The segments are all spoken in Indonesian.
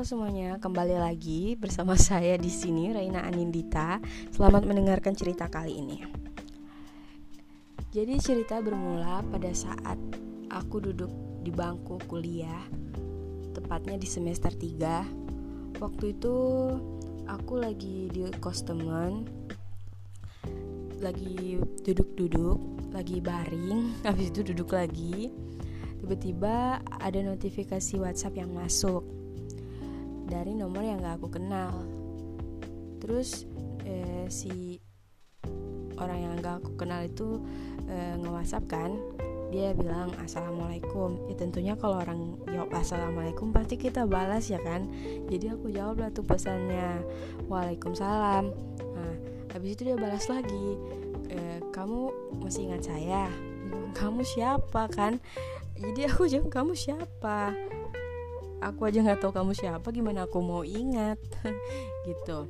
Semuanya, kembali lagi bersama saya di sini Raina Anindita. Selamat mendengarkan cerita kali ini. Jadi cerita bermula pada saat aku duduk di bangku kuliah, tepatnya di semester 3. Waktu itu aku lagi di kos teman, lagi duduk-duduk, lagi baring, habis itu duduk lagi. Tiba-tiba ada notifikasi WhatsApp yang masuk dari nomor yang gak aku kenal. Terus eh, si orang yang gak aku kenal itu eh, nge-whatsapp kan. Dia bilang assalamualaikum. Ya tentunya kalau orang jawab assalamualaikum pasti kita balas ya kan? Jadi aku jawab lah tuh pesannya waalaikumsalam. Nah habis itu dia balas lagi e, kamu masih ingat saya? Kamu siapa? kan? Jadi aku jawab kamu siapa aku aja nggak tahu kamu siapa gimana aku mau ingat? Gitu.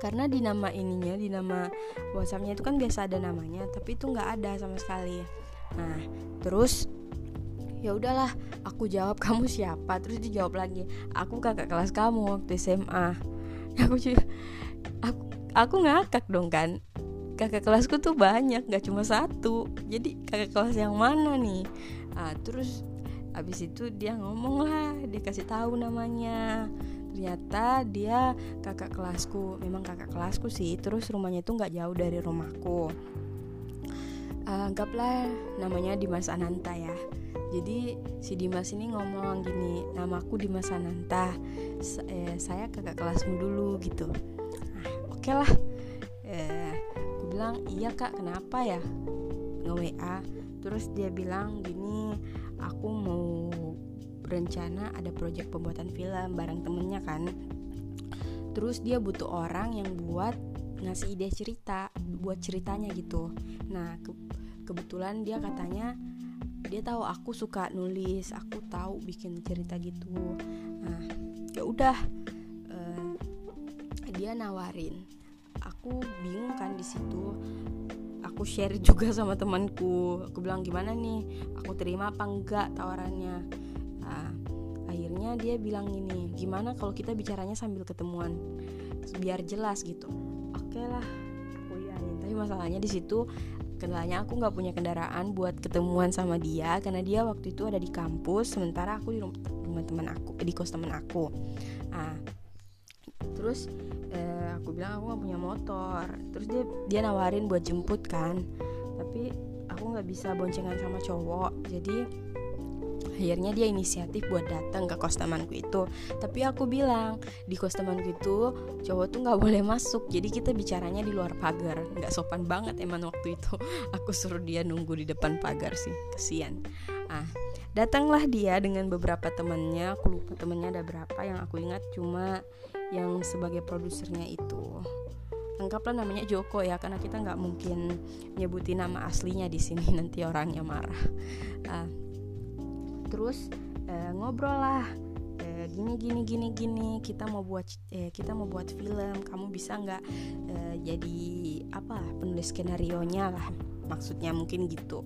Karena di nama ininya di nama WhatsAppnya itu kan biasa ada namanya tapi itu nggak ada sama sekali. Nah terus ya udahlah aku jawab kamu siapa? Terus dijawab lagi aku kakak kelas kamu waktu SMA aku aku aku ngakak dong kan. Kakak kelasku tuh banyak gak cuma satu. Jadi kakak kelas yang mana nih? Nah, terus abis itu dia ngomong lah dia kasih tahu namanya. Ternyata dia kakak kelasku. Memang kakak kelasku sih terus rumahnya itu nggak jauh dari rumahku. Uh, anggaplah namanya Dimas Ananta ya. Jadi si Dimas ini ngomong gini namaku Dimas Ananta. Eh, saya kakak kelasmu dulu gitu. Nah oke okay lah eh, aku bilang iya kak. Kenapa ya? Nge WA terus dia bilang gini aku mau berencana ada proyek pembuatan film bareng temennya kan. Terus dia butuh orang yang buat ngasih ide cerita buat ceritanya gitu. Nah ke kebetulan dia katanya dia tahu aku suka nulis aku tahu bikin cerita gitu. Nah ya udah uh, dia nawarin. Aku bingung kan di situ aku share juga sama temanku. Aku bilang gimana nih? Aku terima apa enggak tawarannya? Nah, akhirnya dia bilang ini gimana kalau kita bicaranya sambil ketemuan? Biar jelas gitu. Oke okay lah aku iyain tapi masalahnya di situ kendalanya aku nggak punya kendaraan buat ketemuan sama dia karena dia waktu itu ada di kampus sementara aku di rumah teman aku di kos teman aku. Nah terus eh, aku bilang aku gak punya motor. Terus dia dia nawarin buat jemput kan. Tapi aku nggak bisa boncengan sama cowok. Jadi akhirnya dia inisiatif buat datang ke kos temanku itu. Tapi aku bilang di kos temanku itu cowok tuh nggak boleh masuk. Jadi kita bicaranya di luar pagar. Nggak sopan banget emang waktu itu. Aku suruh dia nunggu di depan pagar sih. Kesian. Ah datanglah dia dengan beberapa temannya. Aku lupa temannya ada berapa yang aku ingat. Cuma yang sebagai produsernya itu. Anggaplah namanya Joko ya karena kita nggak mungkin nyebutin nama aslinya di sini nanti orangnya marah. Uh, terus uh, ngobrol lah uh, gini gini gini gini kita mau buat uh, kita mau buat film kamu bisa nggak uh, jadi apa penulis skenario nya lah maksudnya mungkin gitu.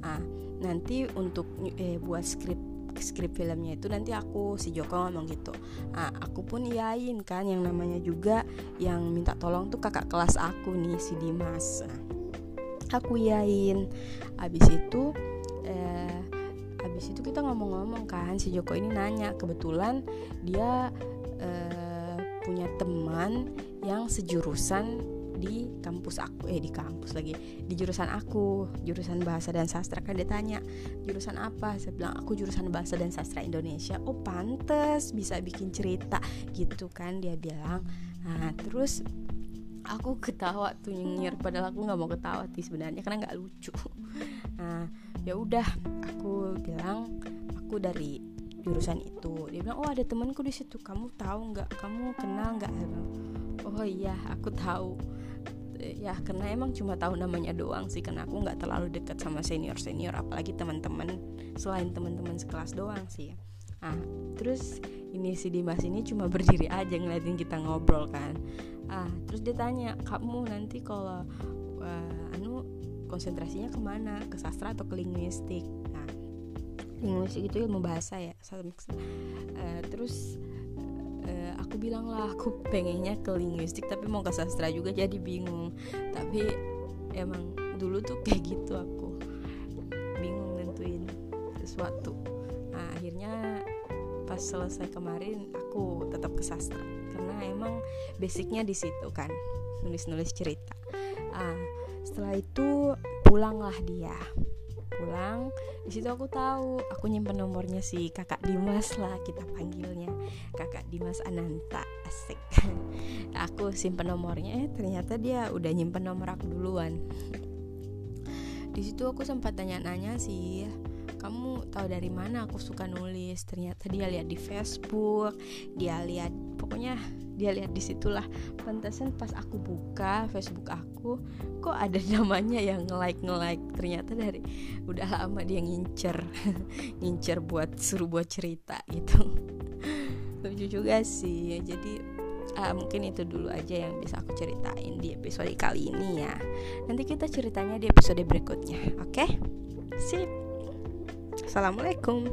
Uh, nanti untuk uh, buat skrip skrip filmnya itu nanti aku si Joko ngomong gitu. Nah, aku pun iyain kan yang namanya juga yang minta tolong tuh kakak kelas aku nih si Dimas. Nah, aku iyain abis itu eh, abis itu kita ngomong-ngomong kan si Joko ini nanya kebetulan dia eh, punya teman yang sejurusan di kampus aku eh di kampus lagi di jurusan aku jurusan bahasa dan sastra. Kan dia tanya jurusan apa? Saya bilang aku jurusan bahasa dan sastra Indonesia. Oh pantes bisa bikin cerita. Gitu kan dia bilang. Nah terus aku ketawa tuh nyengir padahal aku nggak mau ketawa sih sebenarnya karena nggak lucu. Nah ya udah aku bilang aku dari jurusan itu. Dia bilang oh ada temanku di situ. Kamu tahu nggak? Kamu kenal nggak? Oh iya aku tahu. Ya karena emang cuma tahu namanya doang sih. Karena aku nggak terlalu dekat sama senior senior apalagi teman-teman selain teman-teman sekelas doang sih. Ah terus ini si Dimas ini cuma berdiri aja ngeliatin kita ngobrol kan. Ah terus dia tanya kamu nanti kalau uh, anu konsentrasinya ke mana? Ke sastra atau ke linguistik linguistik itu ilmu bahasa ya uh, terus uh, aku bilang lah aku pengennya ke linguistik tapi mau ke sastra juga jadi bingung. Tapi emang dulu tuh kayak gitu aku bingung nentuin sesuatu. Nah akhirnya pas selesai kemarin aku tetap ke sastra. Karena emang basicnya di situ kan nulis-nulis cerita. Ah setelah itu pulanglah dia pulang di situ aku tahu aku nyimpen nomornya si kakak Dimas lah kita panggilnya. Kakak Dimas Ananta asik. Aku simpen nomornya eh ternyata dia udah nyimpen nomor aku duluan. Di situ aku sempat tanya-nanya sih kamu tahu dari mana aku suka nulis? Ternyata dia lihat di Facebook dia lihat pokoknya dia lihat di situlah. Pantasan pas aku buka Facebook aku kok ada namanya yang nge-like nge-like ternyata dari udah lama dia ngincer ngincer buat suruh buat cerita gitu. Lucu juga sih. Jadi uh, mungkin itu dulu aja yang bisa aku ceritain di episode kali ini ya. Nanti kita ceritanya di episode berikutnya oke? Okay? sip assalamualaikum